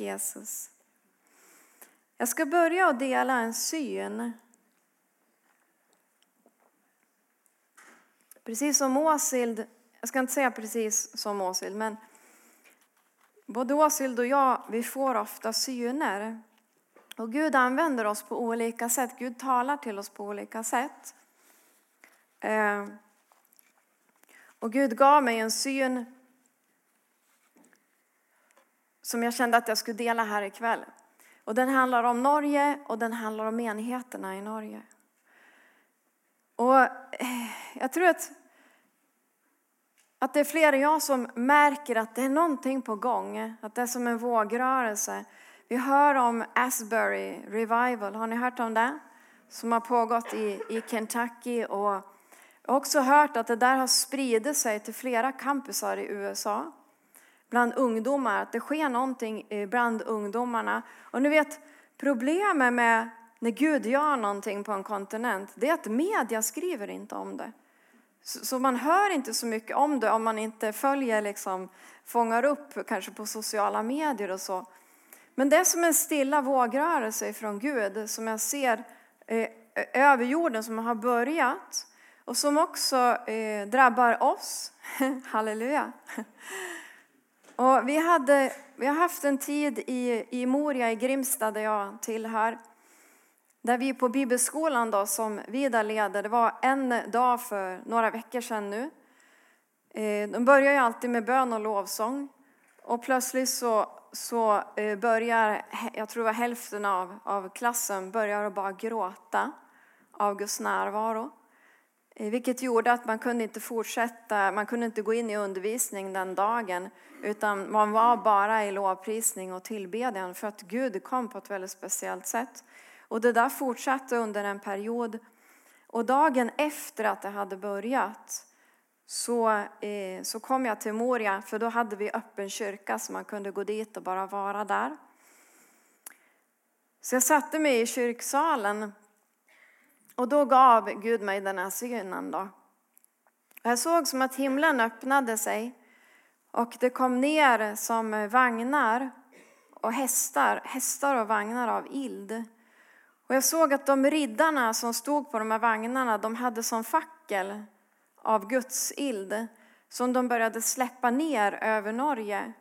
Jesus. Jag ska börja att dela en syn. Precis som Åsild, jag ska inte säga precis som Åsild, men både Åsild och jag, vi får ofta syner. Och Gud använder oss på olika sätt. Gud talar till oss på olika sätt. Eh, och Gud gav mig en syn som jag kände att jag skulle dela här ikväll. Och den handlar om Norge och den handlar om enheterna i Norge. Och eh, jag tror att, att det är fler än jag som märker att det är någonting på gång. Att det är som en vågrörelse. Vi hör om Asbury Revival, har ni hört om det? Som har pågått i, i Kentucky. Och jag har också hört att det där har spridit sig till flera campusar i USA bland ungdomar, att det sker någonting eh, bland ungdomarna. Och ni vet, problemet med när Gud gör någonting på en kontinent, det är att media skriver inte om det. Så man hör inte så mycket om det om man inte följer, liksom, fångar upp kanske på sociala medier och så. Men det är som en stilla vågrörelse från Gud som jag ser eh, över jorden som har börjat och som också eh, drabbar oss. Halleluja! Och vi, hade, vi har haft en tid i, i Moria i Grimsta där jag tillhör. Där vi på bibelskolan då, som Vida leder, det var en dag för några veckor sedan nu. Eh, de börjar ju alltid med bön och lovsång. Och plötsligt så, så eh, börjar, jag tror var hälften av, av klassen, börjar att bara gråta av Guds närvaro. Eh, vilket gjorde att man kunde inte fortsätta, man kunde inte gå in i undervisning den dagen. Utan man var bara i lovprisning och tillbedjan för att Gud kom på ett väldigt speciellt sätt. Och det där fortsatte under en period. Och dagen efter att det hade börjat så, eh, så kom jag till Moria, för då hade vi öppen kyrka så man kunde gå dit och bara vara där. Så jag satte mig i kyrksalen och då gav Gud mig den här synen. Då. Jag såg som att himlen öppnade sig och det kom ner som vagnar och hästar, hästar och vagnar av ild. Och jag såg att de riddarna som stod på de här vagnarna, de hade som fackel av Guds ild som de började släppa ner över Norge.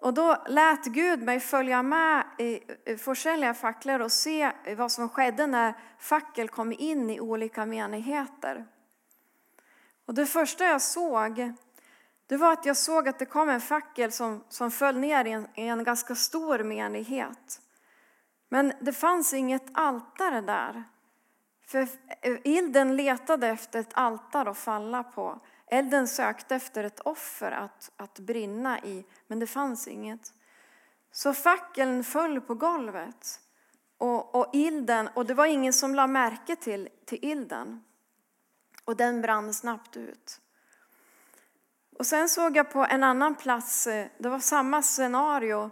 Och då lät Gud mig följa med i försäljliga facklor och se vad som skedde när fackel kom in i olika menigheter. Och det första jag såg, det var att jag såg att det kom en fackel som, som föll ner i en, i en ganska stor menighet. Men det fanns inget altare där. För ilden letade efter ett altare att falla på. Elden sökte efter ett offer att, att brinna i, men det fanns inget. Så fackeln föll på golvet. Och, och ilden, och det var ingen som lade märke till, till ilden. Och den brann snabbt ut. Och sen såg jag på en annan plats, eh, det var samma scenario.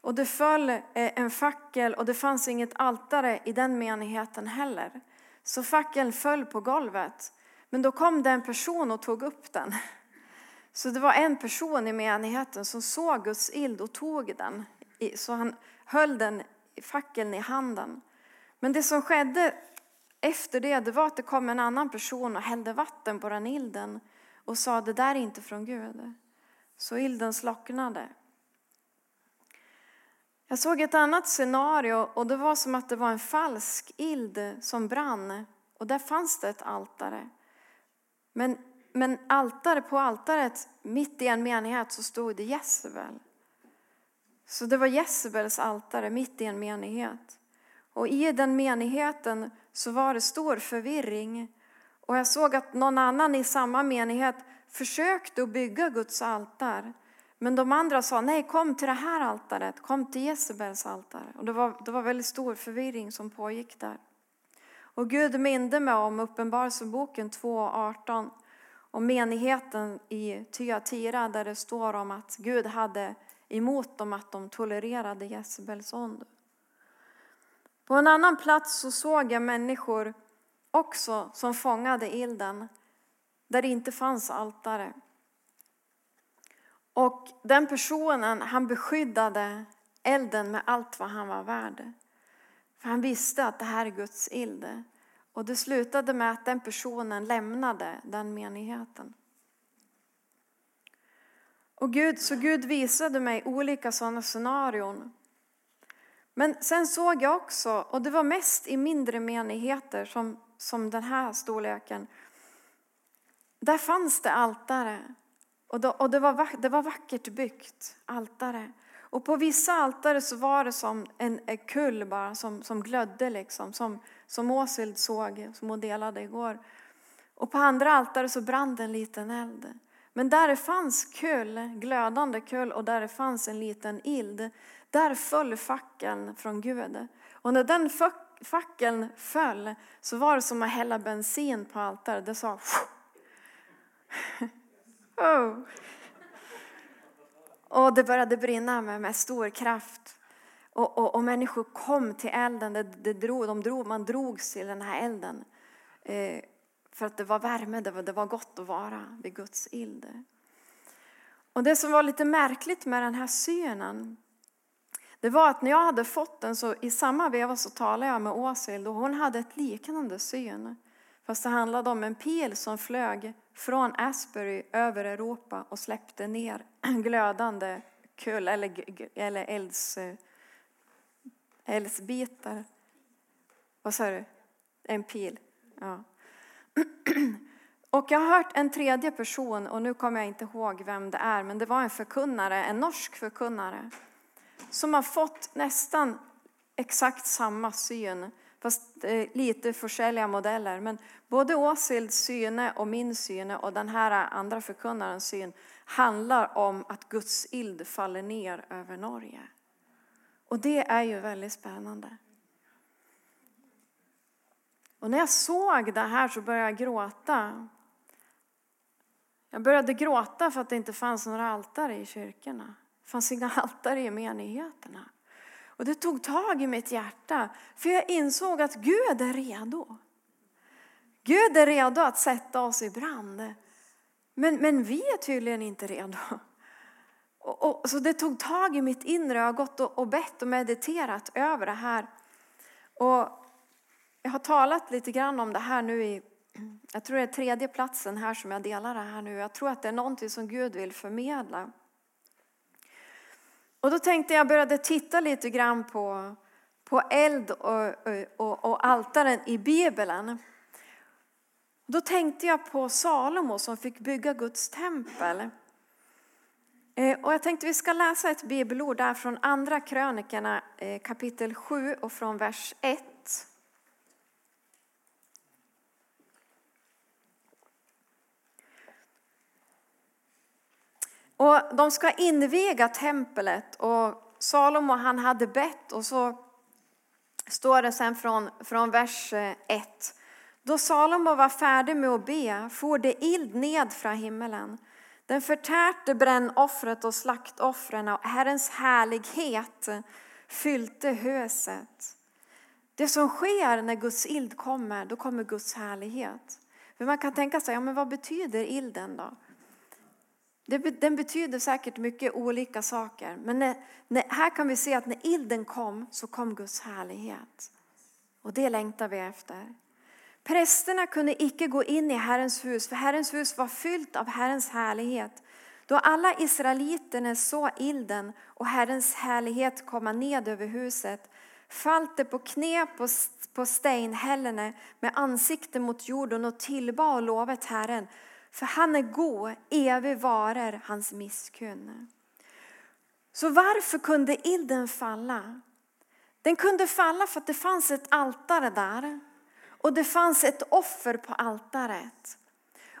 Och det föll eh, en fackel och det fanns inget altare i den menigheten heller. Så fackeln föll på golvet. Men då kom det en person och tog upp den. Så det var en person i menigheten som såg Guds ild och tog den. Så han höll den fackeln i handen. Men det som skedde efter det, det var att det kom en annan person och hällde vatten på den ilden och sa det där är inte från Gud. Så ilden slocknade. Jag såg ett annat scenario och det var som att det var en falsk ild som brann och där fanns det ett altare. Men, men altare, på altaret, mitt i en menighet, så stod det Jezebel. Så det var Jezebels altare mitt i en menighet. Och i den menigheten så var det stor förvirring. Och jag såg att någon annan i samma menighet försökte att bygga Guds altar. Men de andra sa, nej kom till det här altaret, kom till Jezebels altare. Och det var, det var väldigt stor förvirring som pågick där. Och Gud minde mig om Uppenbarelseboken 2.18 och menigheten i Tyatira där det står om att Gud hade emot dem att de tolererade Jezebels ond. På en annan plats så såg jag människor också som fångade ilden där det inte fanns altare. Och den personen han beskyddade elden med allt vad han var värd. För han visste att det här är Guds ild. Och det slutade med att den personen lämnade den menigheten. Och Gud, så Gud visade mig olika sådana scenarion. Men sen såg jag också, och det var mest i mindre menigheter som, som den här storleken. Där fanns det altare. Och, då, och det, var, det var vackert byggt, altare. Och på vissa altare så var det som en, en kull bara som, som glödde liksom. Som, som Åshild såg, som hon delade igår. Och på andra altare så brann det en liten eld. Men där det fanns kull, glödande kull och där det fanns en liten ild, där föll fackeln från Gud. Och när den fackeln föll så var det som att hälla bensin på altaret. Det sa oh. Och det började brinna med, med stor kraft. Och, och, och, människor kom till elden, det, det drog, de drog, man drogs till den här elden. Eh, för att det var värme, det var, det var gott att vara vid Guds eld. Och det som var lite märkligt med den här synen, det var att när jag hade fått den så i samma veva så talade jag med Åshild och hon hade ett liknande syn. Fast det handlade om en pil som flög från Asbury över Europa och släppte ner glödande kull eller, eller elds, eh, eldsbitar. Vad sa du? En pil. Ja. Och jag har hört en tredje person, och nu kommer jag inte ihåg vem det är, men det var en förkunnare, en norsk förkunnare, som har fått nästan exakt samma syn, fast eh, lite försäljliga modeller. Men både Åsilds syne och min syne och den här andra förkunnarens syn handlar om att Guds ild faller ner över Norge. Och det är ju väldigt spännande. Och när jag såg det här så började jag gråta. Jag började gråta för att det inte fanns några altare i kyrkorna. Det fanns inga altare i menigheterna. Och det tog tag i mitt hjärta, för jag insåg att Gud är redo. Gud är redo att sätta oss i brand. Men, men vi är tydligen inte redo. Och, och, så det tog tag i mitt inre. Jag har gått och, och bett och mediterat över det här. Och jag har talat lite grann om det här nu i, jag tror det är tredje platsen här som jag delar det här nu. Jag tror att det är någonting som Gud vill förmedla. Och då tänkte jag började titta lite grann på, på eld och, och, och altaren i Bibeln. Då tänkte jag på Salomo som fick bygga Guds tempel. Eh, och jag tänkte vi ska läsa ett bibelord där från Andra krönikerna eh, kapitel 7 och från vers 1. Och de ska inviga templet och Salomo han hade bett och så står det sen från, från vers eh, 1. Då Salomo var färdig med att be for det ild ned från himmelen. Den förtärte brännoffret och slaktoffren och Herrens härlighet fyllde höset. Det som sker när Guds ild kommer, då kommer Guds härlighet. För man kan tänka sig, ja, men vad betyder ilden då? Den betyder säkert mycket olika saker. Men när, när, här kan vi se att när ilden kom så kom Guds härlighet. Och det längtar vi efter. Prästerna kunde icke gå in i Herrens hus, för Herrens hus var fyllt av Herrens härlighet. Då alla israeliterna såg ilden och Herrens härlighet komma ned över huset fallt de på knä på, på steinhällene med ansikte mot jorden och tillbad och lovet Herren för han är god, evig varer hans misskunn. Så varför kunde ilden falla? Den kunde falla för att det fanns ett altare där. Och det fanns ett offer på altaret.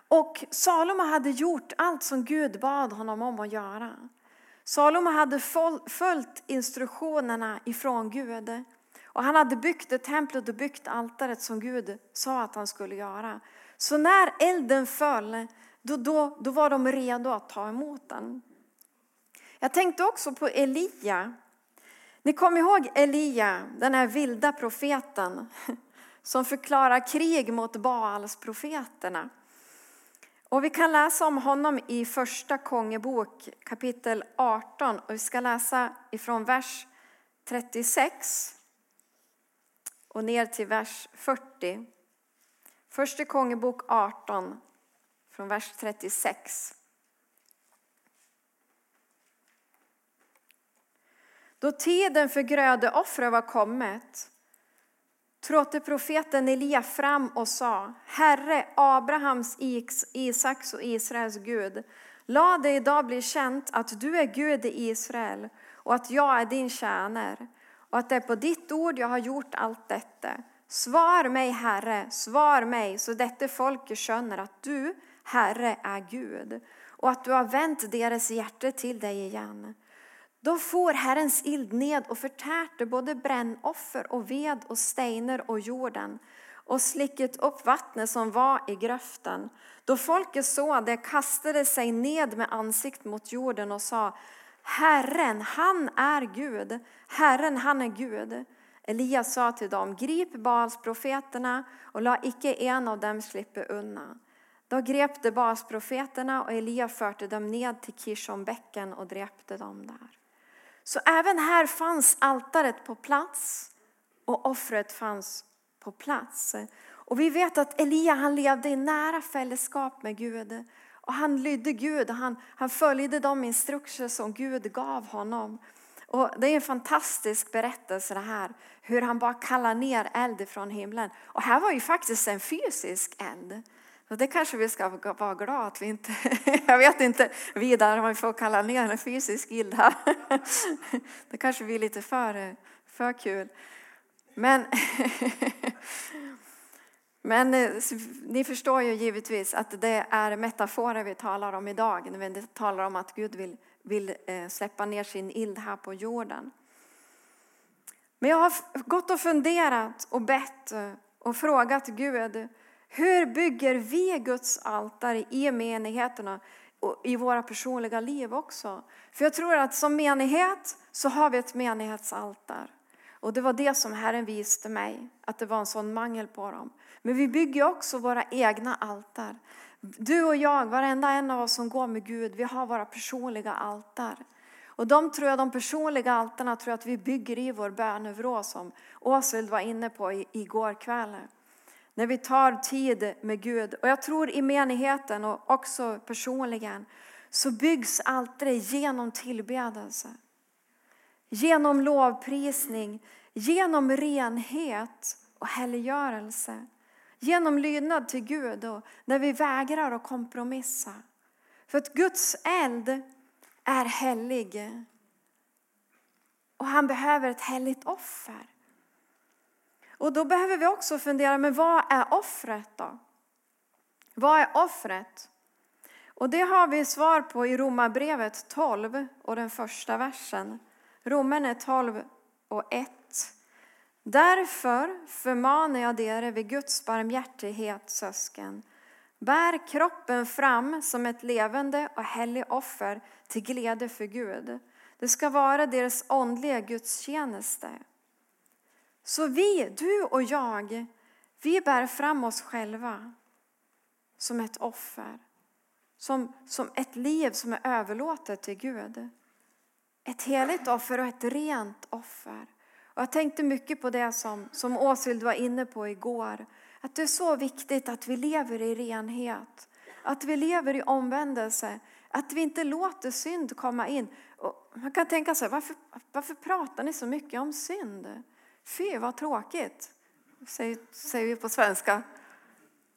Och Salomo hade gjort allt som Gud bad honom om att göra. Salomo hade följt instruktionerna ifrån Gud. Och han hade byggt det templet och byggt altaret som Gud sa att han skulle göra. Så när elden föll, då, då, då var de redo att ta emot den. Jag tänkte också på Elia. Ni kommer ihåg Elia, den här vilda profeten som förklarar krig mot Baals profeterna. Och vi kan läsa om honom i första Kongebok kapitel 18 och vi ska läsa ifrån vers 36 och ner till vers 40. Första Kongebok 18 från vers 36. Då tiden för grödeoffret var kommet trådde profeten Elia fram och sa Herre, Abrahams, Isaks och Israels Gud, låt det idag bli känt att du är Gud i Israel och att jag är din tjänare och att det är på ditt ord jag har gjort allt detta. Svar mig, Herre, svar mig, så detta folket skönner att du, Herre, är Gud och att du har vänt deras hjärta till dig igen. Då får Herrens ild ned och förtärte både brännoffer och ved och stenar och jorden och slicket upp vattnet som var i gröften. Då folket såg det kastade sig ned med ansikt mot jorden och sa Herren, han är Gud. Herren, han är Gud. Elias sa till dem, grip Baalsprofeterna och låt icke en av dem slippa undan. Då grep de Baalsprofeterna och Elia förde dem ned till Kishonbäcken och dräpte dem där. Så även här fanns altaret på plats och offret fanns på plats. Och vi vet att Elia han levde i nära fällskap med Gud. Och han lydde Gud och han, han följde de instruktioner som Gud gav honom. Och det är en fantastisk berättelse det här, hur han bara kallar ner eld från himlen. Och här var ju faktiskt en fysisk eld. Och det kanske vi ska vara glada att vi inte, jag vet inte vidare om vi får kalla ner en fysisk eld här. Det kanske blir lite för, för kul. Men, men eh, ni förstår ju givetvis att det är metaforer vi talar om idag när vi talar om att Gud vill, vill eh, släppa ner sin ild här på jorden. Men jag har gått och funderat och bett eh, och frågat Gud hur bygger vi Guds altare i menigheterna och i våra personliga liv också? För jag tror att som menighet så har vi ett menighetsaltar. Och det var det som Herren visste mig, att det var en sån mangel på dem. Men vi bygger också våra egna altar. Du och jag, varenda en av oss som går med Gud, vi har våra personliga altar. Och de tror jag, de personliga altarna tror jag att vi bygger i vår bönevrå som Åshild var inne på igår kväll. När vi tar tid med Gud. Och jag tror i menigheten och också personligen så byggs altaret genom tillbedelse. Genom lovprisning, genom renhet och helgörelse. Genom lydnad till Gud och när vi vägrar att kompromissa. För att Guds eld är helig. Och han behöver ett heligt offer. Och då behöver vi också fundera, men vad är offret då? Vad är offret? Och det har vi svar på i Romarbrevet 12 och den första versen. Romarna 12 och 1. Därför förmanar jag er vid Guds barmhärtighet, sösken. Bär kroppen fram som ett levande och heligt offer till glädje för Gud. Det ska vara deras åndliga gudstjänste. Så vi, du och jag, vi bär fram oss själva som ett offer. Som, som ett liv som är överlåtet till Gud. Ett heligt offer och ett rent offer. Och jag tänkte mycket på det som, som Åshild var inne på igår. Att det är så viktigt att vi lever i renhet. Att vi lever i omvändelse. Att vi inte låter synd komma in. Och man kan tänka sig, varför, varför pratar ni så mycket om synd? Fy vad tråkigt, säger, säger vi på svenska.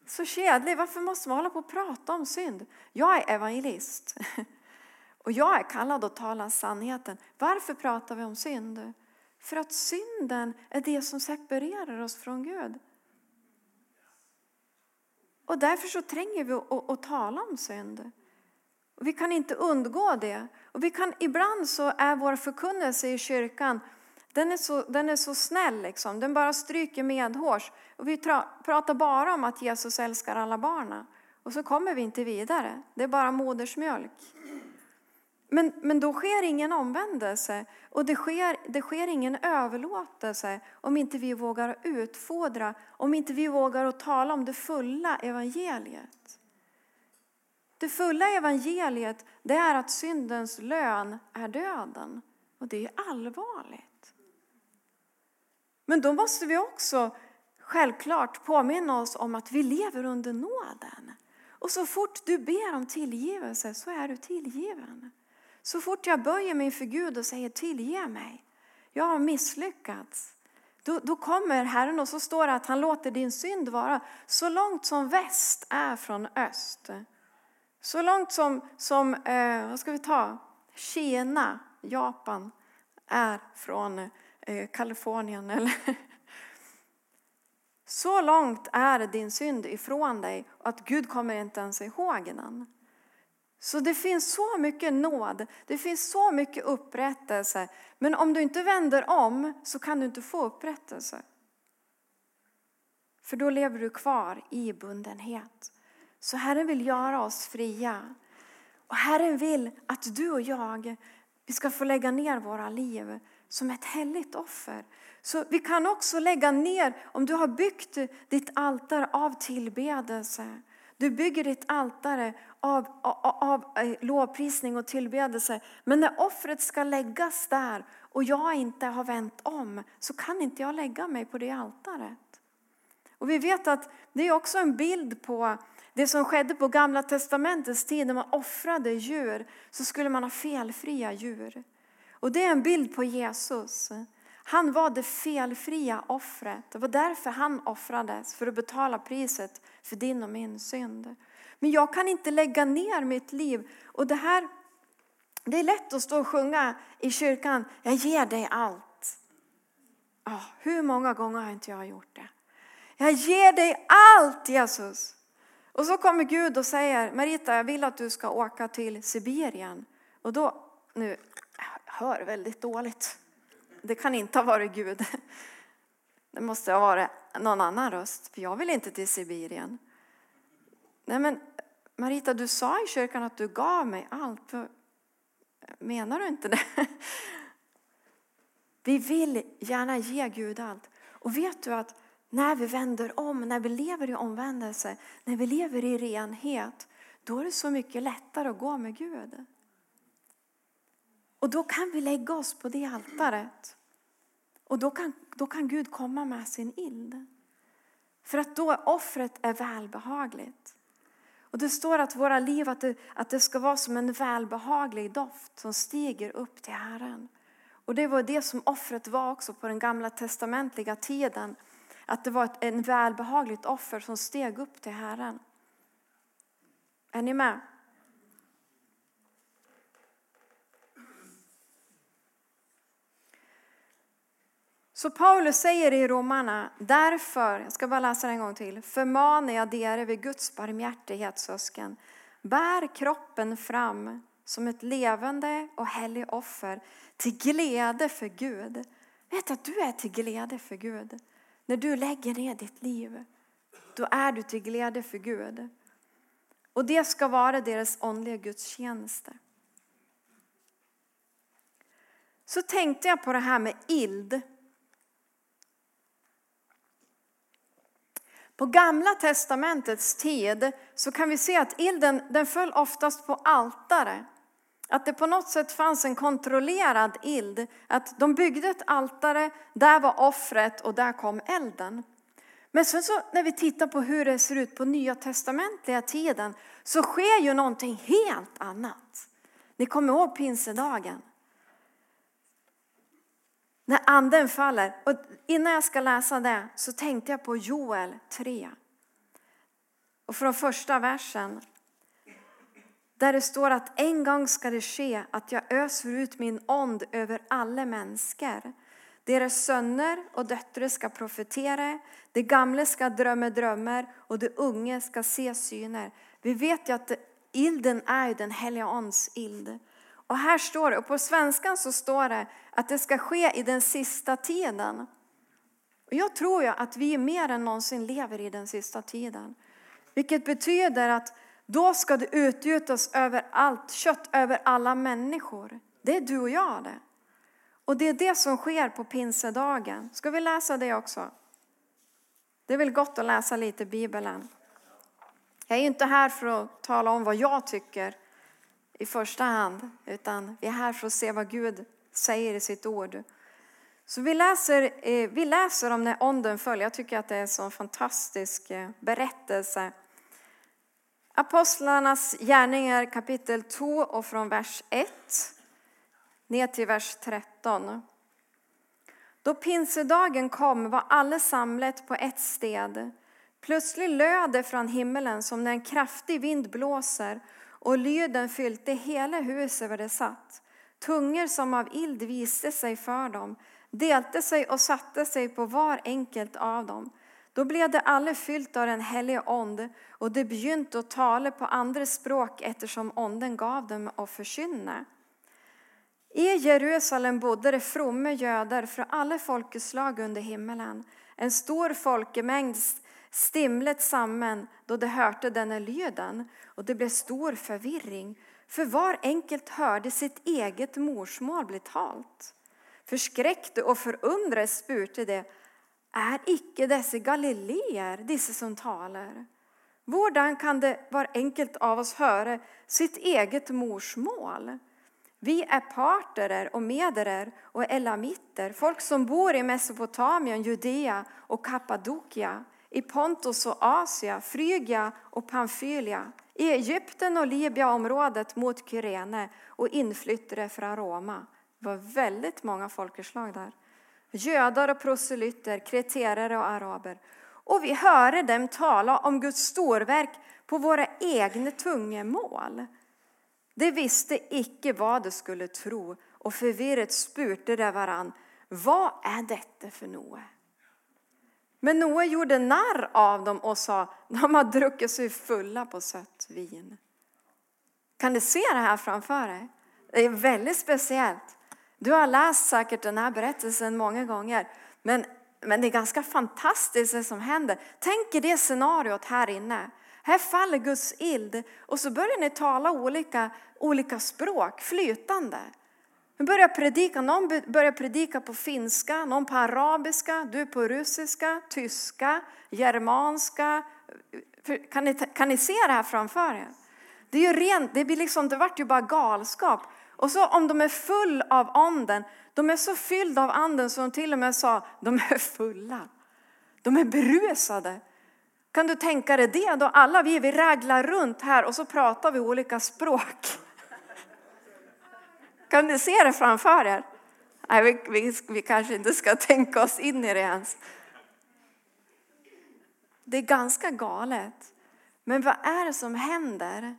Så kedlig, varför måste man hålla på och prata om synd? Jag är evangelist. Och jag är kallad att tala sanningen. Varför pratar vi om synd? För att synden är det som separerar oss från Gud. Och därför så tränger vi att, att tala om synd. Och vi kan inte undgå det. Och vi kan, ibland så är vår förkunnelse i kyrkan den är så, den är så snäll, liksom. den bara stryker medhårs. Och vi pratar bara om att Jesus älskar alla barnen. Och så kommer vi inte vidare. Det är bara modersmjölk. Men, men då sker ingen omvändelse och det sker, det sker ingen överlåtelse om inte vi vågar utfodra, om inte vi vågar att tala om det fulla evangeliet. Det fulla evangeliet det är att syndens lön är döden. Och det är allvarligt. Men då måste vi också självklart påminna oss om att vi lever under nåden. Och så fort du ber om tillgivelse så är du tillgiven. Så fort jag böjer mig för Gud och säger tillge mig, jag har misslyckats. Då, då kommer Herren och så står det att han låter din synd vara så långt som väst är från öst. Så långt som, som eh, vad ska vi ta, Kina, Japan är från eh, Kalifornien. Eller så långt är din synd ifrån dig att Gud kommer inte ens ihåg den. Så det finns så mycket nåd, det finns så mycket upprättelse. Men om du inte vänder om så kan du inte få upprättelse. För då lever du kvar i bundenhet. Så Herren vill göra oss fria. Och Herren vill att du och jag, vi ska få lägga ner våra liv som ett heligt offer. Så vi kan också lägga ner, om du har byggt ditt altare av tillbedelse, du bygger ditt altare av, av, av eh, lovprisning och tillbedelse. Men när offret ska läggas där och jag inte har vänt om så kan inte jag lägga mig på det altaret. Och vi vet att det är också en bild på det som skedde på gamla testamentets tid när man offrade djur så skulle man ha felfria djur. Och det är en bild på Jesus. Han var det felfria offret. Det var därför han offrades, för att betala priset för din och min synd. Men jag kan inte lägga ner mitt liv. Och det här, det är lätt att stå och sjunga i kyrkan, jag ger dig allt. Oh, hur många gånger har inte jag gjort det? Jag ger dig allt Jesus. Och så kommer Gud och säger, Marita jag vill att du ska åka till Sibirien. Och då, nu, jag hör väldigt dåligt. Det kan inte ha varit Gud. Det måste ha varit någon annan röst, för jag vill inte till Sibirien. Nej men Marita, du sa i kyrkan att du gav mig allt. Menar du inte det? Vi vill gärna ge Gud allt. Och vet du att när vi vänder om, när vi lever i omvändelse, när vi lever i renhet, då är det så mycket lättare att gå med Gud. Och då kan vi lägga oss på det altaret. Och då kan, då kan Gud komma med sin ild. För att då offret är välbehagligt. Och det står att våra liv att det, att det ska vara som en välbehaglig doft som stiger upp till Herren. Och det var det som offret var också på den gamla testamentliga tiden. Att det var ett en välbehagligt offer som steg upp till Herren. Är ni med? Så Paulus säger i Romarna, därför, jag ska bara läsa det en gång till, förmanar jag er vid Guds barmhärtighet sösken, bär kroppen fram som ett levande och heligt offer till glädje för Gud. Vet att du är till glädje för Gud. När du lägger ner ditt liv, då är du till glädje för Gud. Och det ska vara deras åndliga gudstjänster. Så tänkte jag på det här med ild. På gamla testamentets tid så kan vi se att elden den föll oftast på altare. Att det på något sätt fanns en kontrollerad eld. Att de byggde ett altare, där var offret och där kom elden. Men sen så när vi tittar på hur det ser ut på nya testamentliga tiden så sker ju någonting helt annat. Ni kommer ihåg pinsedagen? När anden faller. Och innan jag ska läsa det så tänkte jag på Joel 3. Och från första versen. Där det står att en gång ska det ske att jag öser ut min ond över alla människor. Deras söner och döttrar ska profetera, de gamla ska drömma drömmar och de unga ska se syner. Vi vet ju att ilden är den heliga onds ild. Och här står det, och på svenskan så står det att det ska ske i den sista tiden. Och jag tror ju att vi mer än någonsin lever i den sista tiden. Vilket betyder att då ska det utgjutas över allt kött, över alla människor. Det är du och jag det. Och det är det som sker på pinsedagen. Ska vi läsa det också? Det är väl gott att läsa lite Bibeln. Jag är inte här för att tala om vad jag tycker i första hand, utan vi är här för att se vad Gud säger i sitt ord. Så vi läser, eh, vi läser om när onden föll. Jag tycker att det är en sån fantastisk eh, berättelse. Apostlarnas gärningar kapitel 2 och från vers 1 ner till vers 13. Då pinsedagen kom var alla samlet på ett sted. Plötsligt löd det från himmelen som när en kraftig vind blåser och lyden fyllde hela huset där de satt. Tungor som av ild viste sig för dem, delte sig och satte sig på var enkelt av dem. Då blev det alla fyllt av den helige ond och de begynte att tala på andra språk eftersom onden gav dem att förkynna. I Jerusalem bodde det fromme göder från alla folkeslag under himmelen. En stor folkemängd stimlet samman då de hörde denna lyden och det blev stor förvirring. För var enkelt hörde sitt eget morsmål bli talt. Förskräckte och förundrade spurte de, är icke dessa galileer, dessa som talar? Hvordan kan det var enkelt av oss höra sitt eget morsmål? Vi är parterer och mederer och elamiter, folk som bor i Mesopotamien, Judea och Kappadokia, i Pontus och Asia, Frygia och Pamfylia, i Egypten och Libyaområdet mot Kyrene och inflyttade från Roma. Det var väldigt många folkeslag där. Gödar och proselyter, kreterare och araber. Och vi hörde dem tala om Guds storverk på våra egna tungemål. De visste icke vad de skulle tro och förvirret spurte de varann. Vad är detta för Noe? Men Noa gjorde narr av dem och sa, de har druckit sig fulla på sött vin. Kan du se det här framför dig? Det är väldigt speciellt. Du har läst säkert den här berättelsen många gånger. Men, men det är ganska fantastiskt det som händer. Tänk er det scenariot här inne. Här faller Guds ild och så börjar ni tala olika, olika språk, flytande börjar predika, någon börjar predika på finska, någon på arabiska, du på russiska, tyska, germanska. Kan ni, kan ni se det här framför er? Det, är ju rent, det, blir liksom, det vart ju bara galskap. Och så om de är full av anden, de är så fyllda av anden som de till och med sa, de är fulla. De är berusade. Kan du tänka dig det då? Alla vi, vi raglar runt här och så pratar vi olika språk. Kan ni se det framför er? Nej, vi, vi, vi kanske inte ska tänka oss in i det ens. Det är ganska galet. Men vad är det som händer?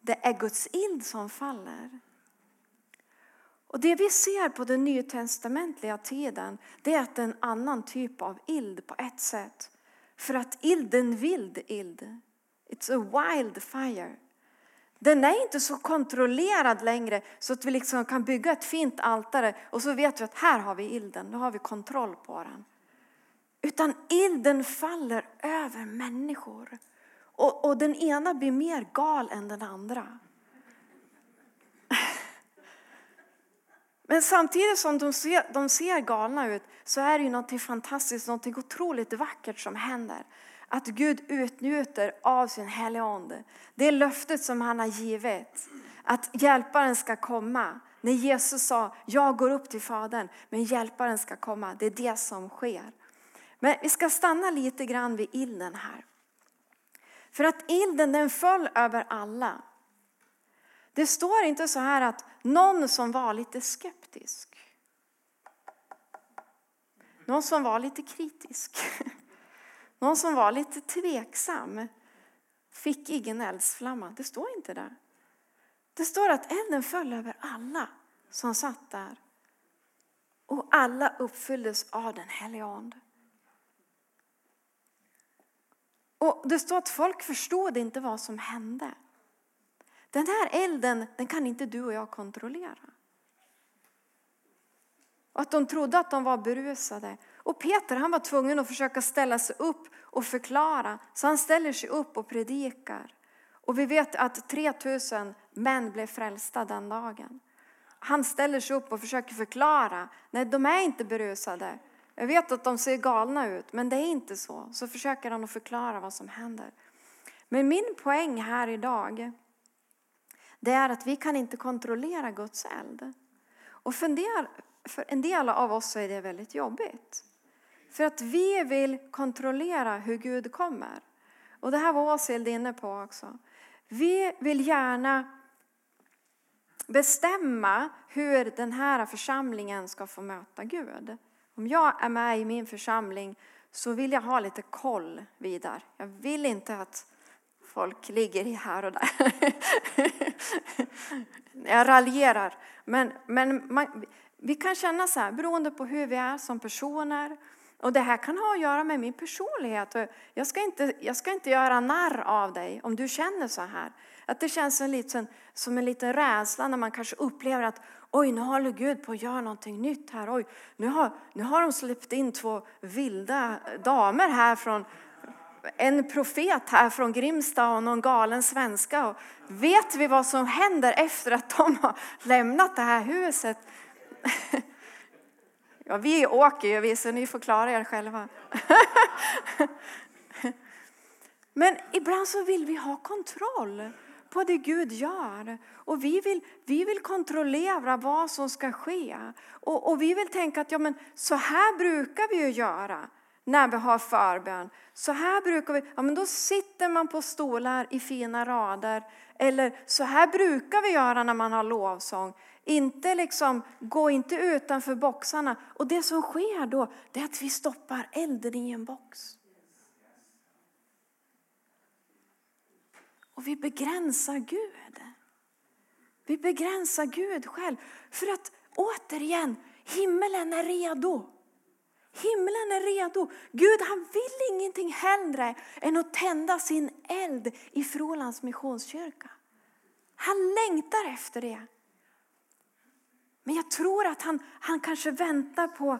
Det är Guds ild som faller. Och det vi ser på den nytestamentliga tiden, det är att det är en annan typ av ild på ett sätt. För att ilden vild ild. It's a wild fire. Den är inte så kontrollerad längre så att vi liksom kan bygga ett fint altare och så vet vi att här har vi ilden, då har vi kontroll på den. Utan ilden faller över människor. Och, och den ena blir mer gal än den andra. Men samtidigt som de ser, de ser galna ut så är det ju något fantastiskt, något otroligt vackert som händer. Att Gud utnjuter av sin heliga ande. Det är löftet som han har givit. Att hjälparen ska komma. När Jesus sa, jag går upp till Fadern, men hjälparen ska komma. Det är det som sker. Men vi ska stanna lite grann vid ilden här. För att ilden den föll över alla. Det står inte så här att någon som var lite skeptisk. Någon som var lite kritisk. Någon som var lite tveksam fick ingen eldsflamma. Det står inte där. Det står att elden föll över alla som satt där. Och alla uppfylldes av den helige Ande. Och det står att folk förstod inte vad som hände. Den här elden den kan inte du och jag kontrollera. Och att de trodde att de var berusade. Och Peter han var tvungen att försöka ställa sig upp och förklara. Så han ställer sig upp och predikar. Och vi vet att 3000 män blev frälsta den dagen. Han ställer sig upp och försöker förklara. Nej, de är inte berusade. Jag vet att de ser galna ut, men det är inte så. Så försöker han att förklara vad som händer. Men min poäng här idag det är att vi kan inte kontrollera Guds eld. Och fundera, för en del av oss är det väldigt jobbigt. För att vi vill kontrollera hur Gud kommer. Och det här var Åshild inne på också. Vi vill gärna bestämma hur den här församlingen ska få möta Gud. Om jag är med i min församling så vill jag ha lite koll vidare. Jag vill inte att folk ligger här och där. jag raljerar. Men, men man, vi kan känna så här, beroende på hur vi är som personer. Och det här kan ha att göra med min personlighet. Jag ska inte, jag ska inte göra narr av dig om du känner så här. Att det känns en liten, som en liten rädsla när man kanske upplever att oj, nu håller Gud på att göra någonting nytt här. Oj, nu har, nu har de släppt in två vilda damer här från en profet här från Grimsta och någon galen svenska. Och vet vi vad som händer efter att de har lämnat det här huset? Ja, vi åker ju vi, så ni får klara er själva. Men ibland så vill vi ha kontroll på det Gud gör. Och vi vill, vi vill kontrollera vad som ska ske. Och, och vi vill tänka att ja, men så här brukar vi ju göra när vi har förbön. Så här brukar vi, ja men då sitter man på stolar i fina rader. Eller så här brukar vi göra när man har lovsång. Inte liksom, gå inte utanför boxarna. Och det som sker då, det är att vi stoppar elden i en box. Och vi begränsar Gud. Vi begränsar Gud själv. För att återigen, himmelen är redo. Himlen är redo. Gud han vill ingenting hellre än att tända sin eld i Frålands missionskyrka. Han längtar efter det. Men jag tror att han, han kanske väntar på,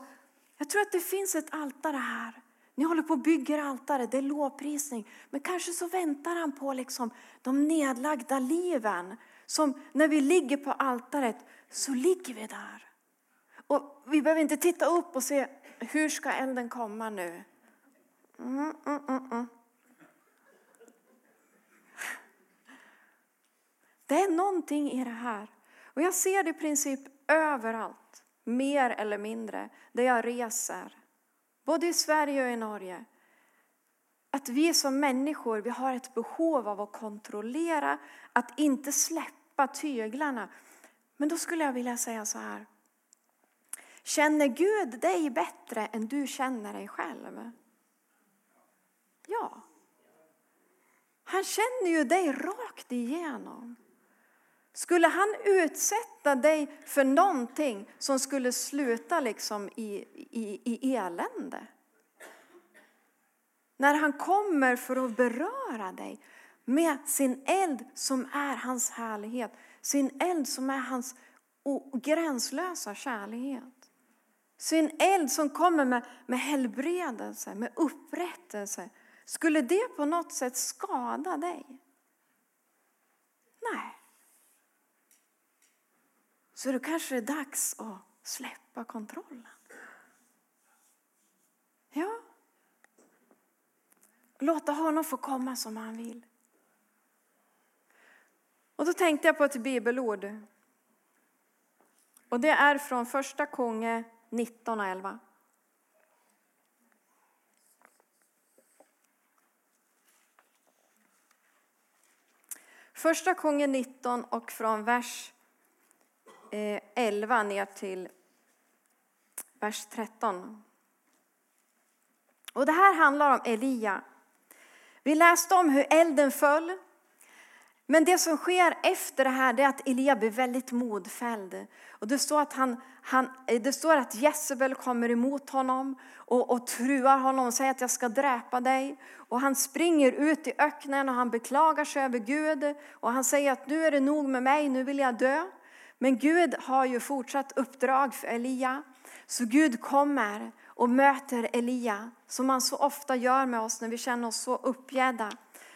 jag tror att det finns ett altare här. Ni håller på och bygger altare, det är lovprisning. Men kanske så väntar han på liksom de nedlagda liven. Som när vi ligger på altaret så ligger vi där. Och vi behöver inte titta upp och se hur ska elden komma nu. Mm, mm, mm, mm. det är någonting i det här. Och jag ser det i princip överallt, mer eller mindre, där jag reser. Både i Sverige och i Norge. Att vi som människor vi har ett behov av att kontrollera, att inte släppa tyglarna. Men då skulle jag vilja säga så här. Känner Gud dig bättre än du känner dig själv? Ja. Han känner ju dig rakt igenom. Skulle han utsätta dig för någonting som skulle sluta liksom i, i, i elände? När han kommer för att beröra dig med sin eld som är hans härlighet, sin eld som är hans gränslösa kärlighet. Sin eld som kommer med, med helbredelse, med upprättelse. Skulle det på något sätt skada dig? Nej. Så då kanske det är dags att släppa kontrollen. Ja. Låta honom få komma som han vill. Och då tänkte jag på ett bibelord. Och det är från första konge 19 och 11. Första kungen 19 och från vers Eh, 11 ner till vers 13. Och det här handlar om Elia. Vi läste om hur elden föll. Men det som sker efter det här är att Elia blir väldigt modfälld. Och det, står att han, han, eh, det står att Jezebel kommer emot honom och, och truar honom och säger att jag ska dräpa dig. Och han springer ut i öknen och han beklagar sig över Gud. Och han säger att nu är det nog med mig, nu vill jag dö. Men Gud har ju fortsatt uppdrag för Elia. Så Gud kommer och möter Elia som han så ofta gör med oss när vi känner oss så uppgädda.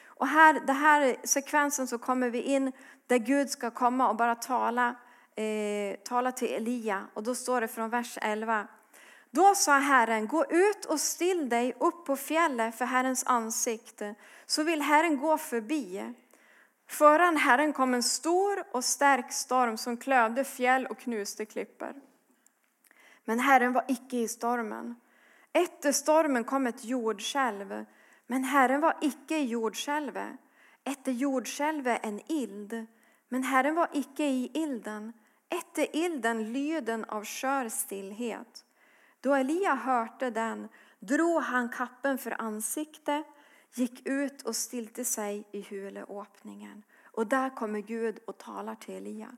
Och här, den här sekvensen så kommer vi in där Gud ska komma och bara tala, eh, tala till Elia. Och då står det från vers 11. Då sa Herren, gå ut och still dig upp på fjället för Herrens ansikte, så vill Herren gå förbi. Föran Herren kom en stor och stark storm som klövde fjäll och knuste klippor. men Herren var icke i stormen. Efter stormen kom ett jordskälv, men Herren var icke i jordskälvet. Efter jordskälvet en ild, men Herren var icke i ilden. Efter ilden lyden av skör stillhet. Då Elia hörte den drog han kappen för ansikte, gick ut och stilte sig i huleåpningen. Och där kommer Gud och talar till Elia.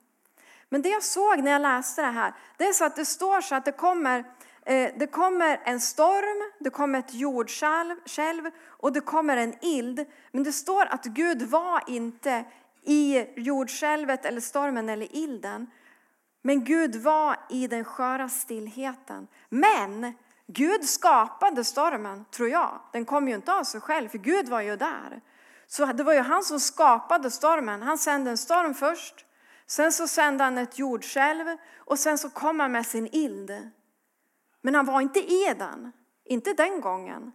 Men det jag såg när jag läste det här, det är så att det står så att det kommer, eh, det kommer en storm, det kommer ett jordskälv och det kommer en ild. Men det står att Gud var inte i jordskälvet eller stormen eller ilden. Men Gud var i den sköra stillheten. Men Gud skapade stormen, tror jag. Den kom ju inte av sig själv, för Gud var ju där. Så det var ju han som skapade stormen. Han sände en storm först. Sen så sände han ett jordskälv och sen så kom han med sin ild. Men han var inte i den, inte den gången.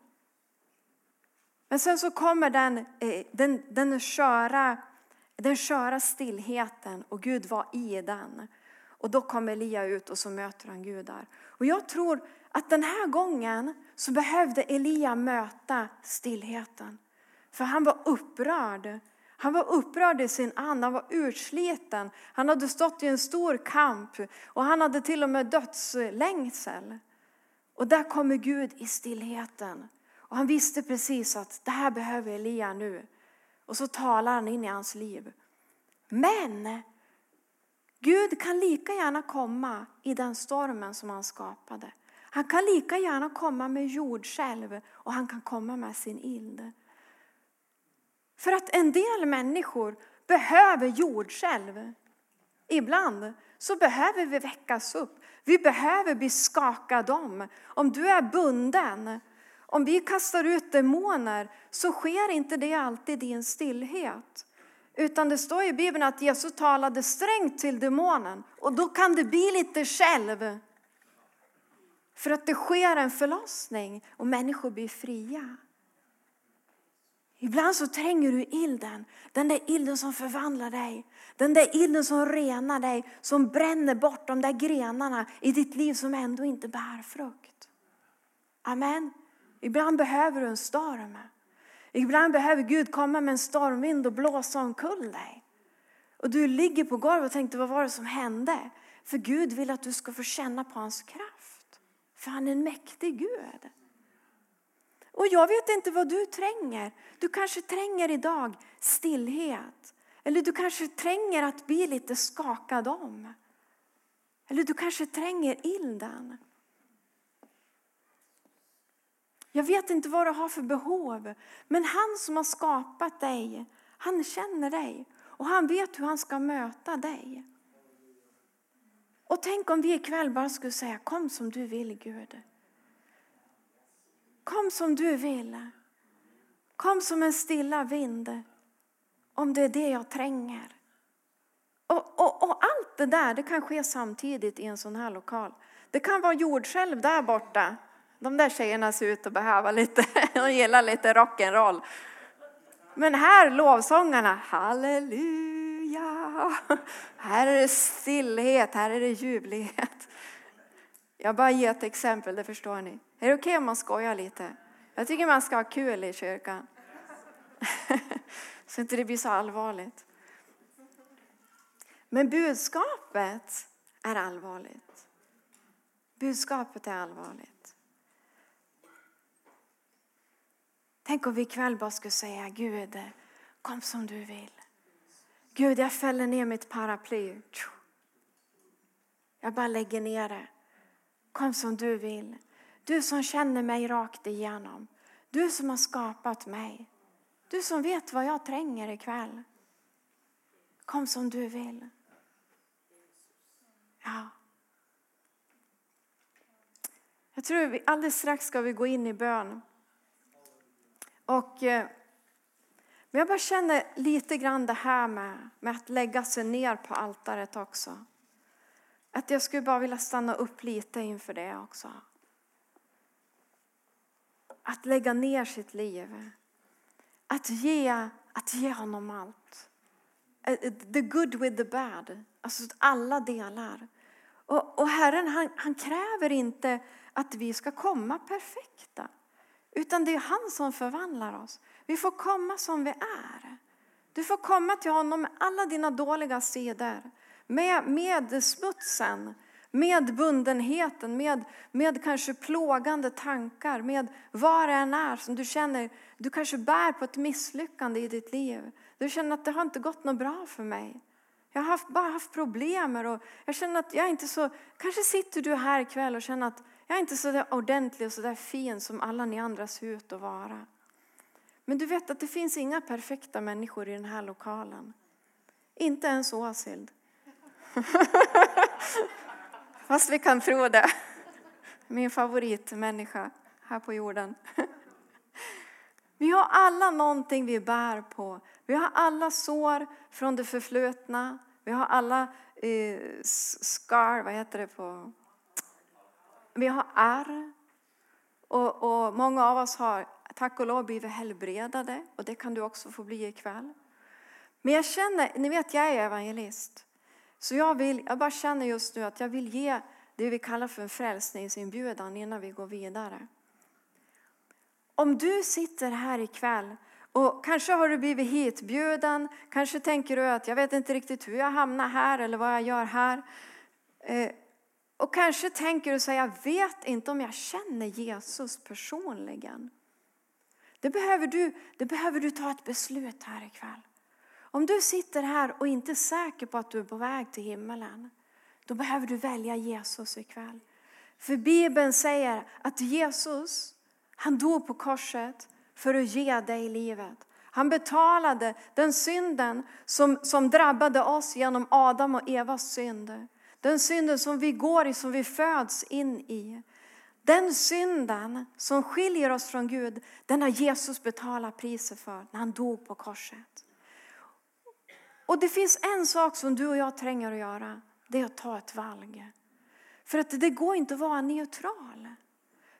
Men sen så kommer den, eh, den, den, sköra, den sköra stillheten och Gud var i den. Och då kommer Elia ut och så möter han Gud där. Och jag tror att den här gången så behövde Elia möta stillheten. För han var upprörd. Han var upprörd i sin ande, han var utsliten. Han hade stått i en stor kamp och han hade till och med dödslängsel. Och där kommer Gud i stillheten. Och han visste precis att det här behöver Elia nu. Och så talar han in i hans liv. Men Gud kan lika gärna komma i den stormen som han skapade. Han kan lika gärna komma med jordskälv och han kan komma med sin ild. För att en del människor behöver jordskälv. Ibland så behöver vi väckas upp. Vi behöver bli skakade om. Om du är bunden, om vi kastar ut demoner så sker inte det alltid i en stillhet. Utan det står i Bibeln att Jesus talade strängt till demonen och då kan det bli lite själv. För att det sker en förlossning och människor blir fria. Ibland så tränger du ilden, den där ilden som förvandlar dig. Den där ilden som renar dig, som bränner bort de där grenarna i ditt liv som ändå inte bär frukt. Amen. Ibland behöver du en storm. Ibland behöver Gud komma med en stormvind och blåsa omkull dig. Och du ligger på golvet och tänkte, vad var det som hände? För Gud vill att du ska få känna på hans kraft. För han är en mäktig Gud. Och jag vet inte vad du tränger. Du kanske tränger idag stillhet. Eller du kanske tränger att bli lite skakad om. Eller du kanske tränger ilden. Jag vet inte vad du har för behov. Men han som har skapat dig, han känner dig. Och han vet hur han ska möta dig. Och tänk om vi ikväll bara skulle säga, kom som du vill Gud. Kom som du vill. Kom som en stilla vind. Om det är det jag tränger. Och, och, och allt det där det kan ske samtidigt i en sån här lokal. Det kan vara jordskälv där borta. De där tjejerna ser ut att behöva lite, de gillar lite rock'n'roll. Men här lovsångarna, halleluja. Här är det stillhet, här är det ljuvlighet. Jag bara ger ett exempel, det förstår ni. Är det okej okay om man skojar lite? Jag tycker man ska ha kul i kyrkan. så inte det blir så allvarligt. Men budskapet är allvarligt. Budskapet är allvarligt. Tänk om vi ikväll bara skulle säga Gud, kom som du vill. Gud, jag fäller ner mitt paraply. Jag bara lägger ner det. Kom som du vill. Du som känner mig rakt igenom. Du som har skapat mig. Du som vet vad jag tränger ikväll. Kom som du vill. Ja. Jag tror vi alldeles strax ska vi gå in i bön. Och, eh, men jag bara känner lite grann det här med, med att lägga sig ner på altaret också. Att jag skulle bara vilja stanna upp lite inför det också. Att lägga ner sitt liv. Att ge, att ge honom allt. Eh, eh, the good with the bad. Alltså alla delar. Och, och Herren han, han kräver inte att vi ska komma perfekta. Utan det är han som förvandlar oss. Vi får komma som vi är. Du får komma till honom med alla dina dåliga sidor. Med, med smutsen, med bundenheten, med, med kanske plågande tankar, med vad det än är som du känner, du kanske bär på ett misslyckande i ditt liv. Du känner att det har inte gått något bra för mig. Jag har haft, bara haft problem och jag känner att jag inte så, kanske sitter du här ikväll och känner att jag är inte så där ordentlig och så där fin som alla ni andra ser ut att vara. Men du vet att det finns inga perfekta människor i den här lokalen. Inte ens Åsild. Fast vi kan tro det. Min favoritmänniska här på jorden. Vi har alla någonting vi bär på. Vi har alla sår från det förflutna. Vi har alla eh, scar, vad heter det på? Vi har ärr. Och, och många av oss har tack och lov blivit helbredade och det kan du också få bli ikväll. Men jag känner, ni vet jag är evangelist. Så jag, vill, jag bara känner just nu att jag vill ge det vi kallar för en frälsningsinbjudan innan vi går vidare. Om du sitter här ikväll och kanske har du blivit hitbjuden, kanske tänker du att jag vet inte riktigt hur jag hamnar här eller vad jag gör här. Eh, och kanske tänker du så här, jag vet inte om jag känner Jesus personligen. Det behöver, du, det behöver du ta ett beslut här ikväll. Om du sitter här och inte är säker på att du är på väg till himmelen, då behöver du välja Jesus ikväll. För Bibeln säger att Jesus, han dog på korset för att ge dig livet. Han betalade den synden som, som drabbade oss genom Adam och Evas synd. Den synden som vi går i, som vi föds in i. Den synden som skiljer oss från Gud, den har Jesus betalat priset för när han dog på korset. Och det finns en sak som du och jag tränger att göra. Det är att ta ett valg. För att det går inte att vara neutral.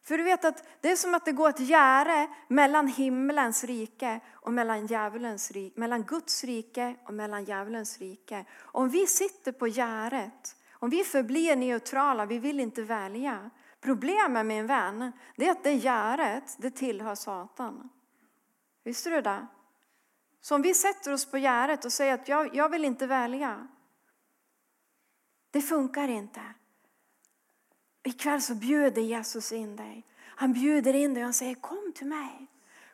För du vet att det är som att det går ett gärde mellan himlens rike och mellan, djävulens rike, mellan Guds rike och mellan djävulens rike. Om vi sitter på gärdet, om vi förblir neutrala, vi vill inte välja. Problemet min vän, det är att det gäret det tillhör Satan. Visste du det? Så om vi sätter oss på gäret och säger att jag, jag vill inte välja. Det funkar inte. Ikväll så bjuder Jesus in dig. Han bjuder in dig och säger kom till mig.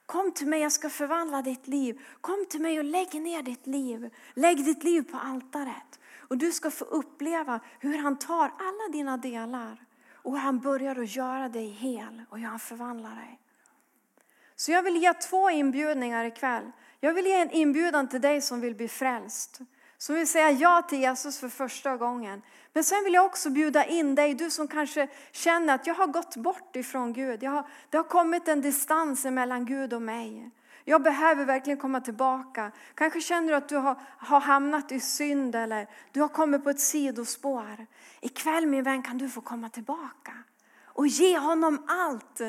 Kom till mig, jag ska förvandla ditt liv. Kom till mig och lägg ner ditt liv. Lägg ditt liv på altaret. Och du ska få uppleva hur han tar alla dina delar och hur han börjar att göra dig hel och hur han förvandlar dig. Så jag vill ge två inbjudningar ikväll. Jag vill ge en inbjudan till dig som vill bli frälst. Som vill säga ja till Jesus för första gången. Men sen vill jag också bjuda in dig, du som kanske känner att jag har gått bort ifrån Gud. Jag har, det har kommit en distans mellan Gud och mig. Jag behöver verkligen komma tillbaka. Kanske känner du att du har, har hamnat i synd eller du har kommit på ett sidospår. Ikväll min vän kan du få komma tillbaka och ge honom allt.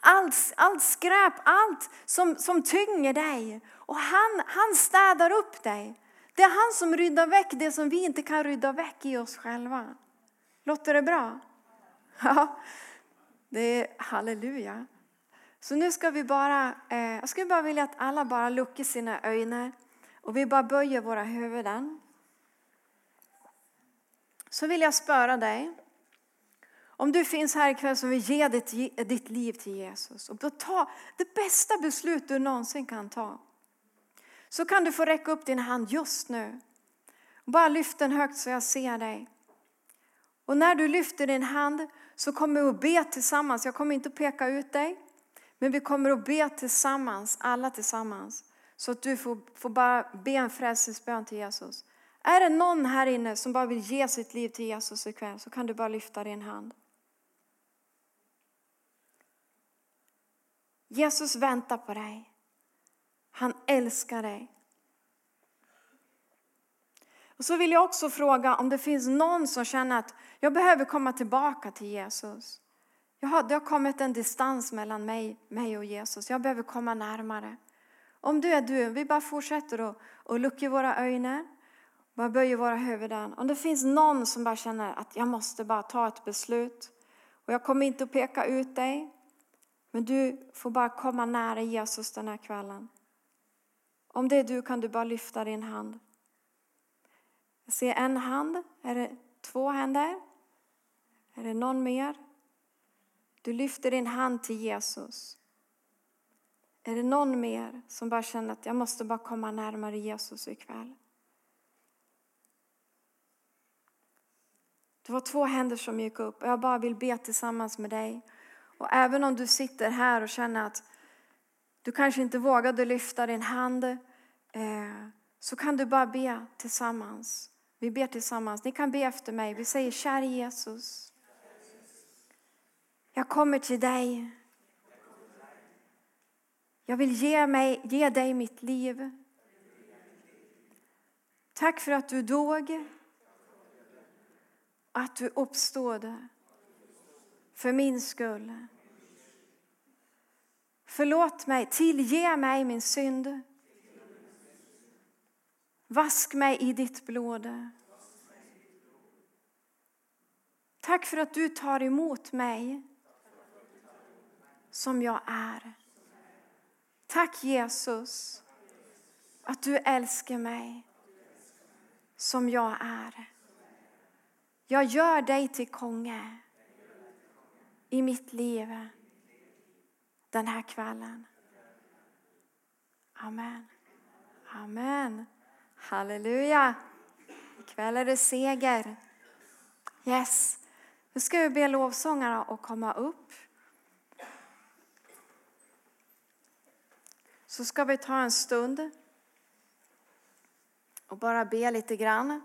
Allt, allt skräp, allt som, som tynger dig. Och han, han städar upp dig. Det är han som ryddar väck det som vi inte kan rydda väck i oss själva. Låter det bra? Ja, det är halleluja. Så nu ska vi bara, eh, jag skulle bara vilja att alla bara luckar sina ögon och vi bara böjer våra huvuden. Så vill jag spöra dig. Om du finns här ikväll som vill ge ditt, ditt liv till Jesus och ta det bästa beslut du någonsin kan ta. Så kan du få räcka upp din hand just nu. Bara lyft den högt så jag ser dig. Och när du lyfter din hand så kommer vi att be tillsammans. Jag kommer inte att peka ut dig. Men vi kommer att be tillsammans, alla tillsammans. Så att du får, får bara be en frälsningsbön till Jesus. Är det någon här inne som bara vill ge sitt liv till Jesus ikväll så kan du bara lyfta din hand. Jesus väntar på dig. Han älskar dig. Och så vill jag också fråga om det finns någon som känner att jag behöver komma tillbaka till Jesus. Jaha, det har kommit en distans mellan mig, mig och Jesus. Jag behöver komma närmare. Om du är du, vi bara fortsätter att, och luckar våra ögon. Bara böjer våra huvuden. Om det finns någon som bara känner att jag måste bara ta ett beslut. Och jag kommer inte att peka ut dig. Men du får bara komma nära Jesus den här kvällen. Om det är du kan du bara lyfta din hand. Jag ser en hand. Är det två händer? Är det någon mer? Du lyfter din hand till Jesus. Är det någon mer som bara känner att jag måste bara komma närmare Jesus ikväll? Det var två händer som gick upp och jag bara vill be tillsammans med dig. Och även om du sitter här och känner att du kanske inte vågade lyfta din hand eh, så kan du bara be tillsammans. Vi ber tillsammans. Ni kan be efter mig. Vi säger kär Jesus. Jag kommer till dig. Jag vill ge, mig, ge dig mitt liv. Tack för att du dog. Att du uppstod för min skull. Förlåt mig, tillge mig min synd. Vask mig i ditt blod. Tack för att du tar emot mig som jag är. Tack Jesus att du älskar mig som jag är. Jag gör dig till konge i mitt liv den här kvällen. Amen. Amen. Halleluja. Ikväll är det seger. Yes. Nu ska vi be lovsångarna att komma upp. Så ska vi ta en stund och bara be lite grann.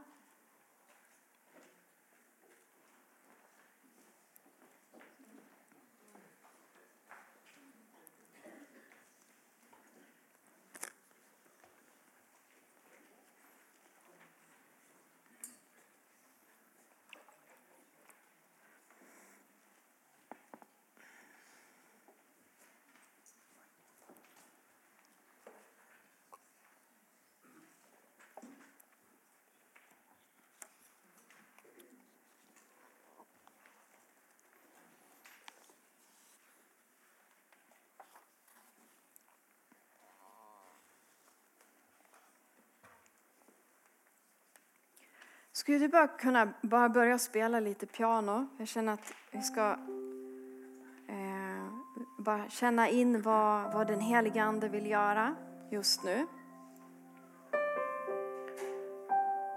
Skulle du bara kunna bara börja spela lite piano? Jag känner att vi ska eh, bara känna in vad, vad den helige Ande vill göra just nu.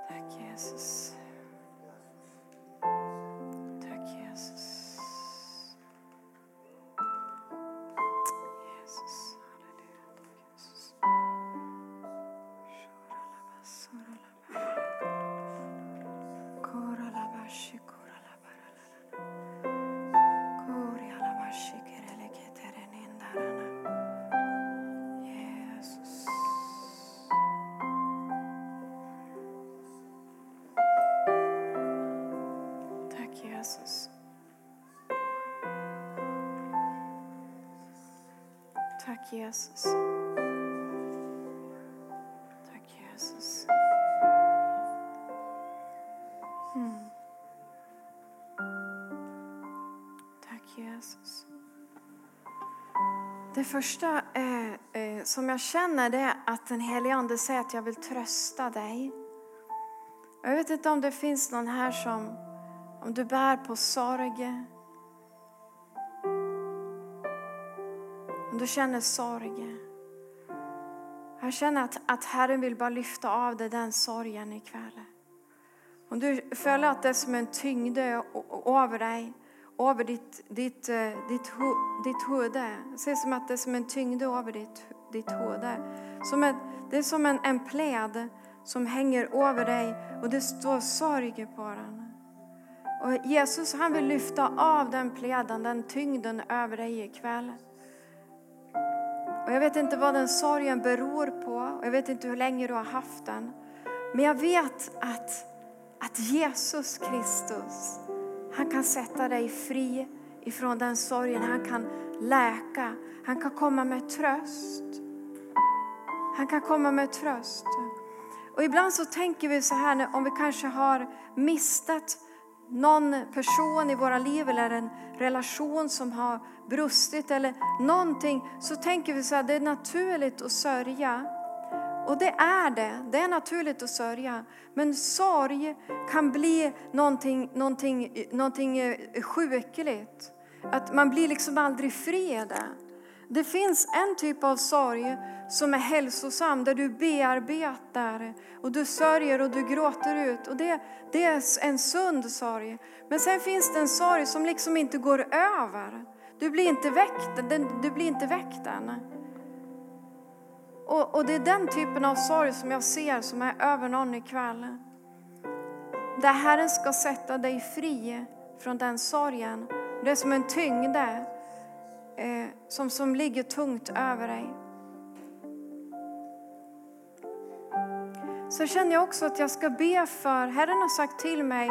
Tack Jesus. Första eh, eh, som jag känner det är att den helige Ande säger att jag vill trösta dig. Jag vet inte om det finns någon här som, om du bär på sorg, Om du känner sorg. Jag känner att, att Herren vill bara lyfta av dig den sorgen ikväll. Om du följer att det är som en tyngd över dig, över ditt, ditt, eh, ditt, ditt huvud. Se ser som att det är som en tyngd över ditt, ditt huvud. Som ett, det är som en, en pläd som hänger över dig och det står sorg på den. Och Jesus han vill lyfta av den pläden, den tyngden över dig ikväll. Och jag vet inte vad den sorgen beror på och jag vet inte hur länge du har haft den. Men jag vet att, att Jesus Kristus, han kan sätta dig fri ifrån den sorgen. Han kan läka, han kan komma med tröst. Han kan komma med tröst. Och ibland så tänker vi så här, om vi kanske har mistat någon person i våra liv eller en relation som har brustit eller någonting, så tänker vi så här, det är naturligt att sörja. Och det är det, det är naturligt att sörja. Men sorg kan bli någonting, någonting, någonting eh, sjukligt. Att man blir liksom aldrig fri det. finns en typ av sorg som är hälsosam, där du bearbetar och du sörjer och du gråter ut. Och det, det är en sund sorg. Men sen finns det en sorg som liksom inte går över. Du blir inte väckt, du blir inte väckt än. Och, och det är den typen av sorg som jag ser som är över någon ikväll. Där Herren ska sätta dig fri från den sorgen. Det är som en tyngde eh, som, som ligger tungt över dig. Så känner jag också att jag ska be för, Herren har sagt till mig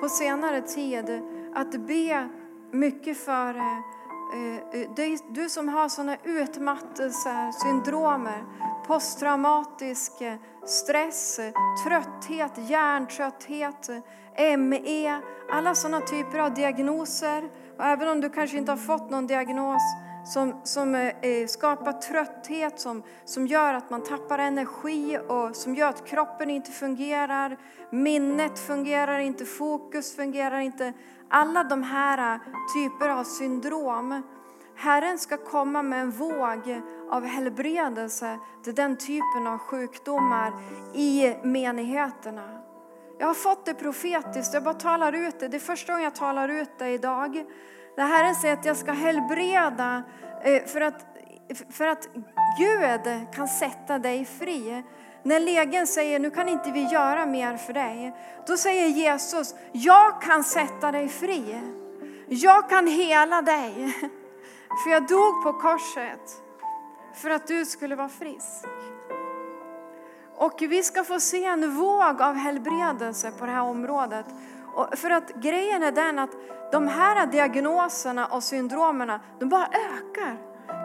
på senare tid att be mycket för eh, eh, Eh, eh, du som har sådana utmattelser, syndromer, posttraumatisk stress, trötthet, hjärntrötthet, ME, alla sådana typer av diagnoser. Och även om du kanske inte har fått någon diagnos som, som eh, eh, skapar trötthet, som, som gör att man tappar energi och som gör att kroppen inte fungerar, minnet fungerar inte, fokus fungerar inte. Alla de här äh, typer av syndrom. Herren ska komma med en våg av helbredelse till den typen av sjukdomar i menigheterna. Jag har fått det profetiskt, jag bara talar ut det. Det är första gången jag talar ut det idag. Det Herren säger att jag ska helbreda äh, för att, för att Gud kan sätta dig fri. När legen säger nu kan inte vi göra mer för dig, då säger Jesus jag kan sätta dig fri. Jag kan hela dig. För jag dog på korset för att du skulle vara frisk. Och vi ska få se en våg av helbredelse på det här området. Och för att grejen är den att de här diagnoserna och syndromerna, de bara ökar.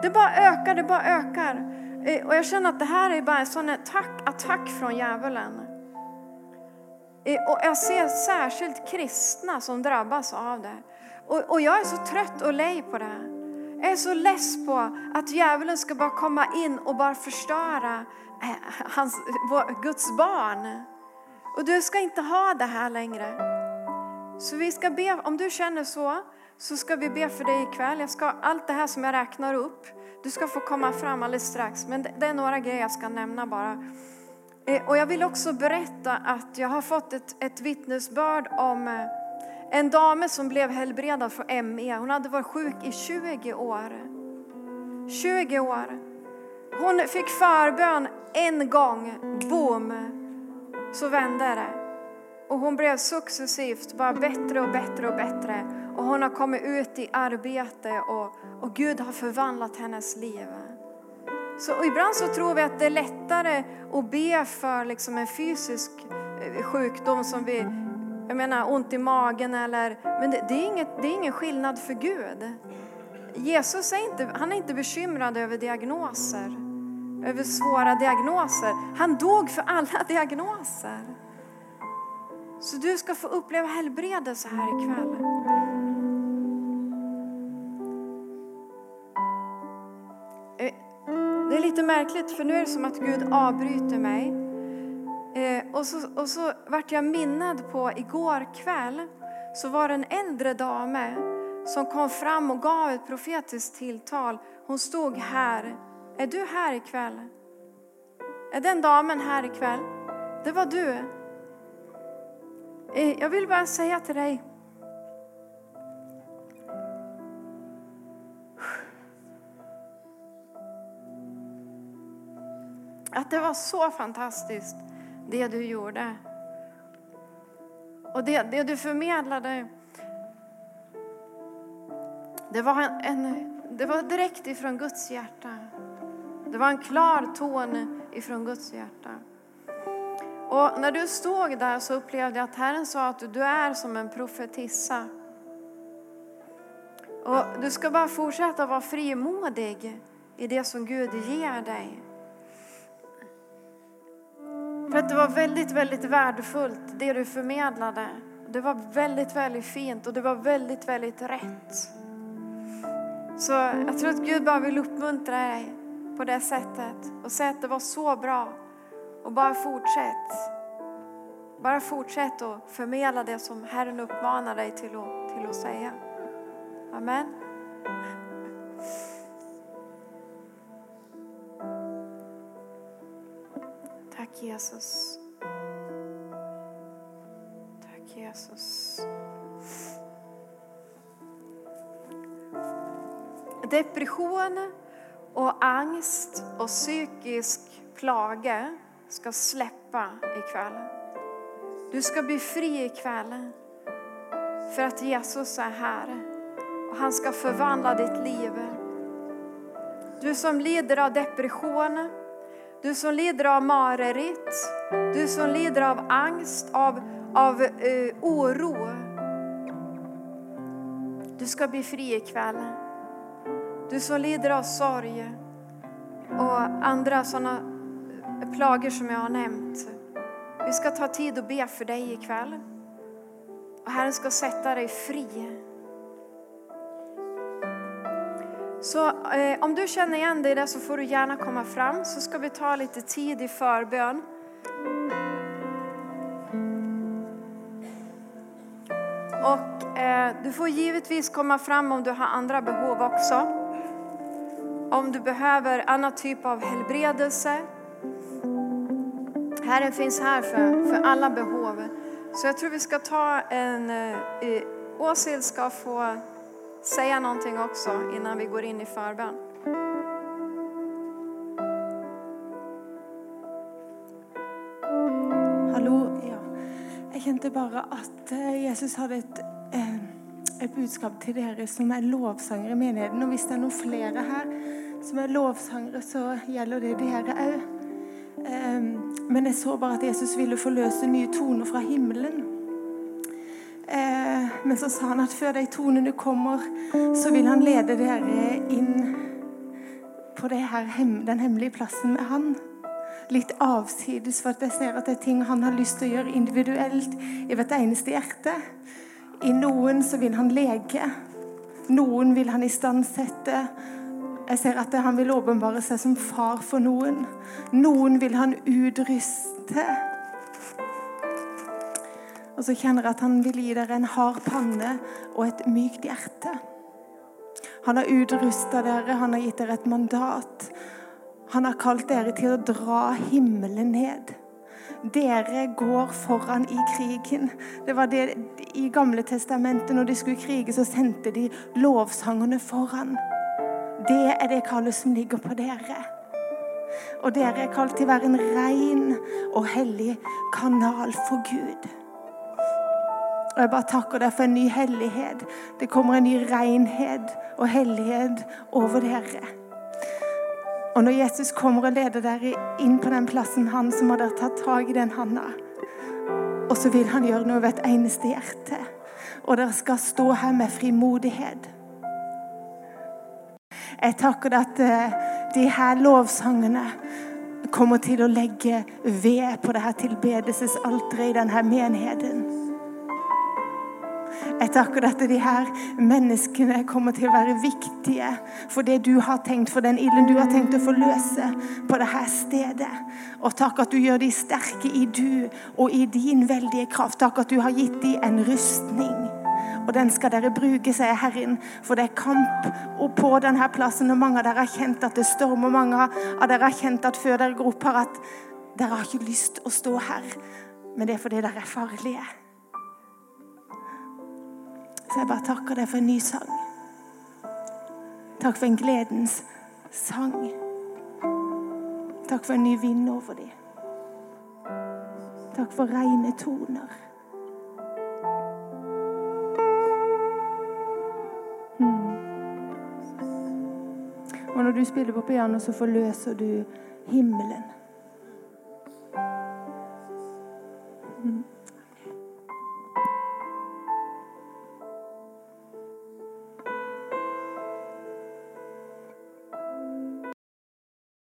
Det bara ökar, det bara ökar. Eh, och jag känner att det här är bara en sån attack, attack från djävulen. Eh, och jag ser särskilt kristna som drabbas av det. Och, och jag är så trött och lej på det. Jag är så less på att djävulen ska bara komma in och bara förstöra eh, hans, vår, Guds barn. Och du ska inte ha det här längre. Så vi ska be, om du känner så, så ska vi be för dig ikväll. Jag ska, allt det här som jag räknar upp, du ska få komma fram alldeles strax. Men det, är några grejer jag ska nämna bara. Eh, och jag vill också berätta att jag har fått ett, ett vittnesbörd om eh, en dam som blev helbredad från ME. Hon hade varit sjuk i 20 år. 20 år. Hon fick förbön en gång, boom, så vände det. Och hon blev successivt bara bättre och bättre och bättre. Och hon har kommit ut i arbete och, och Gud har förvandlat hennes liv. Så ibland så tror vi att det är lättare att be för liksom en fysisk eh, sjukdom som vi, jag menar ont i magen eller, men det, det, är, inget, det är ingen skillnad för Gud. Jesus är inte, han är inte bekymrad över diagnoser, över svåra diagnoser. Han dog för alla diagnoser. Så du ska få uppleva helbredelse här ikväll. Eh, det är lite märkligt för nu är det som att Gud avbryter mig. Eh, och så, och så vart jag minnad på igår kväll så var det en äldre dame som kom fram och gav ett profetiskt tilltal. Hon stod här. Är du här ikväll? Är den damen här ikväll? Det var du. Eh, jag vill bara säga till dig. Att det var så fantastiskt det du gjorde. Och det, det du förmedlade, det var, en, en, det var direkt ifrån Guds hjärta. Det var en klar ton ifrån Guds hjärta. Och när du stod där så upplevde jag att Herren sa att du är som en profetissa. Och du ska bara fortsätta vara frimodig i det som Gud ger dig. För att det var väldigt, väldigt värdefullt det du förmedlade. Det var väldigt, väldigt fint och det var väldigt, väldigt rätt. Så jag tror att Gud bara vill uppmuntra dig på det sättet och säga att det var så bra. Och bara fortsätt. Bara fortsätt att förmedla det som Herren uppmanar dig till att, till att säga. Amen. Tack Jesus. Tack Jesus. Depression och angst och psykisk plage ska släppa ikväll. Du ska bli fri ikväll för att Jesus är här och han ska förvandla ditt liv. Du som lider av depression, du som lider av mareritt, du som lider av angst, av, av uh, oro. Du ska bli fri ikväll. Du som lider av sorg och andra sådana eh, plagor som jag har nämnt. Vi ska ta tid och be för dig ikväll. Och Herren ska sätta dig fri. Så eh, om du känner igen dig där så får du gärna komma fram så ska vi ta lite tid i förbön. Och eh, du får givetvis komma fram om du har andra behov också. Om du behöver annan typ av helbredelse. Herren finns här för, för alla behov. Så jag tror vi ska ta en... Eh, Åshild ska få säga någonting också innan vi går in i förbön. Hallå, Ja. Jag kände bara att eh, Jesus hade ett, eh, ett budskap till er som är lovsångare i menigheten. visst är det nog flera här som är lovsångare, så gäller det dere òg. Ehm, men jag såg bara att Jesus ville förlösa nya toner från himlen. Eh, men så sa han at før de tonene kommer, så vil han lede dere eh, inn på her, den hemmelige plassen med han. Litt avsides, for jeg ser at det er ting han har lyst til å gjøre individuelt i hvert eneste hjerte. I noen så vil han lege. Noen vil han istandsette. Jeg ser at han vil åpenbare seg som far for noen. Noen vil han utrusta. Og så kjenner jeg at han vil gi dere en hard panne og et mykt hjerte. Han har utrusta dere, han har gitt dere et mandat. Han har kalt dere til å dra himmelen ned. Dere går foran i krigen. Det var det I Gamle testamentet, når de skulle krige, så sendte de lovsangerne foran. Det er det kallet som ligger på dere. Og dere er kalt til å være en ren og hellig kanal for Gud. Och jag bara tackar dig för en ny helighet. Det kommer en ny renhet och helighet över over Herre. Och när Jesus kommer och leder er in på den platsen, han, som har tagit tag i den handen. Och så vill han göra något ved ett enaste hjärta. Och där ska stå här med frimodighet. Jag tackar dig att eh, de här lovsångerna kommer till att lägga ved på det här tillbedelsesaltaret i den här menigheten. Jeg takker deg at de her menneskene kommer til å være viktige for det du har tenkt, for den ilden du har tenkt å forløse på dette stedet. Og takk at du gjør de sterke i du og i din veldige kraft. Takk at du har gitt dem en rustning. Og den skal dere bruke, sier Herren, for det er kamp og på denne plassen. Og mange av dere har kjent at det stormer. Mange av dere har kjent at før dere går opp her, at dere har ikke lyst å stå her. Men det er fordi dere er farlige. Så jag bara tackar dig för en ny sång. Tack för en glädjens sång. Tack för en ny vind över dig. Tack för rena toner. Mm. Och när du spelar på piano, så förlöser du himlen.